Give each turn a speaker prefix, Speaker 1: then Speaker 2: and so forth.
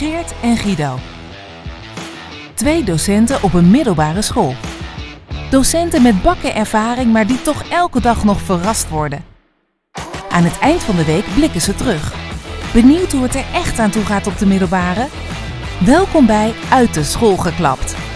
Speaker 1: Geert en Guido. Twee docenten op een middelbare school. Docenten met bakken ervaring, maar die toch elke dag nog verrast worden. Aan het eind van de week blikken ze terug. Benieuwd hoe het er echt aan toe gaat op de middelbare? Welkom bij Uit de School geklapt.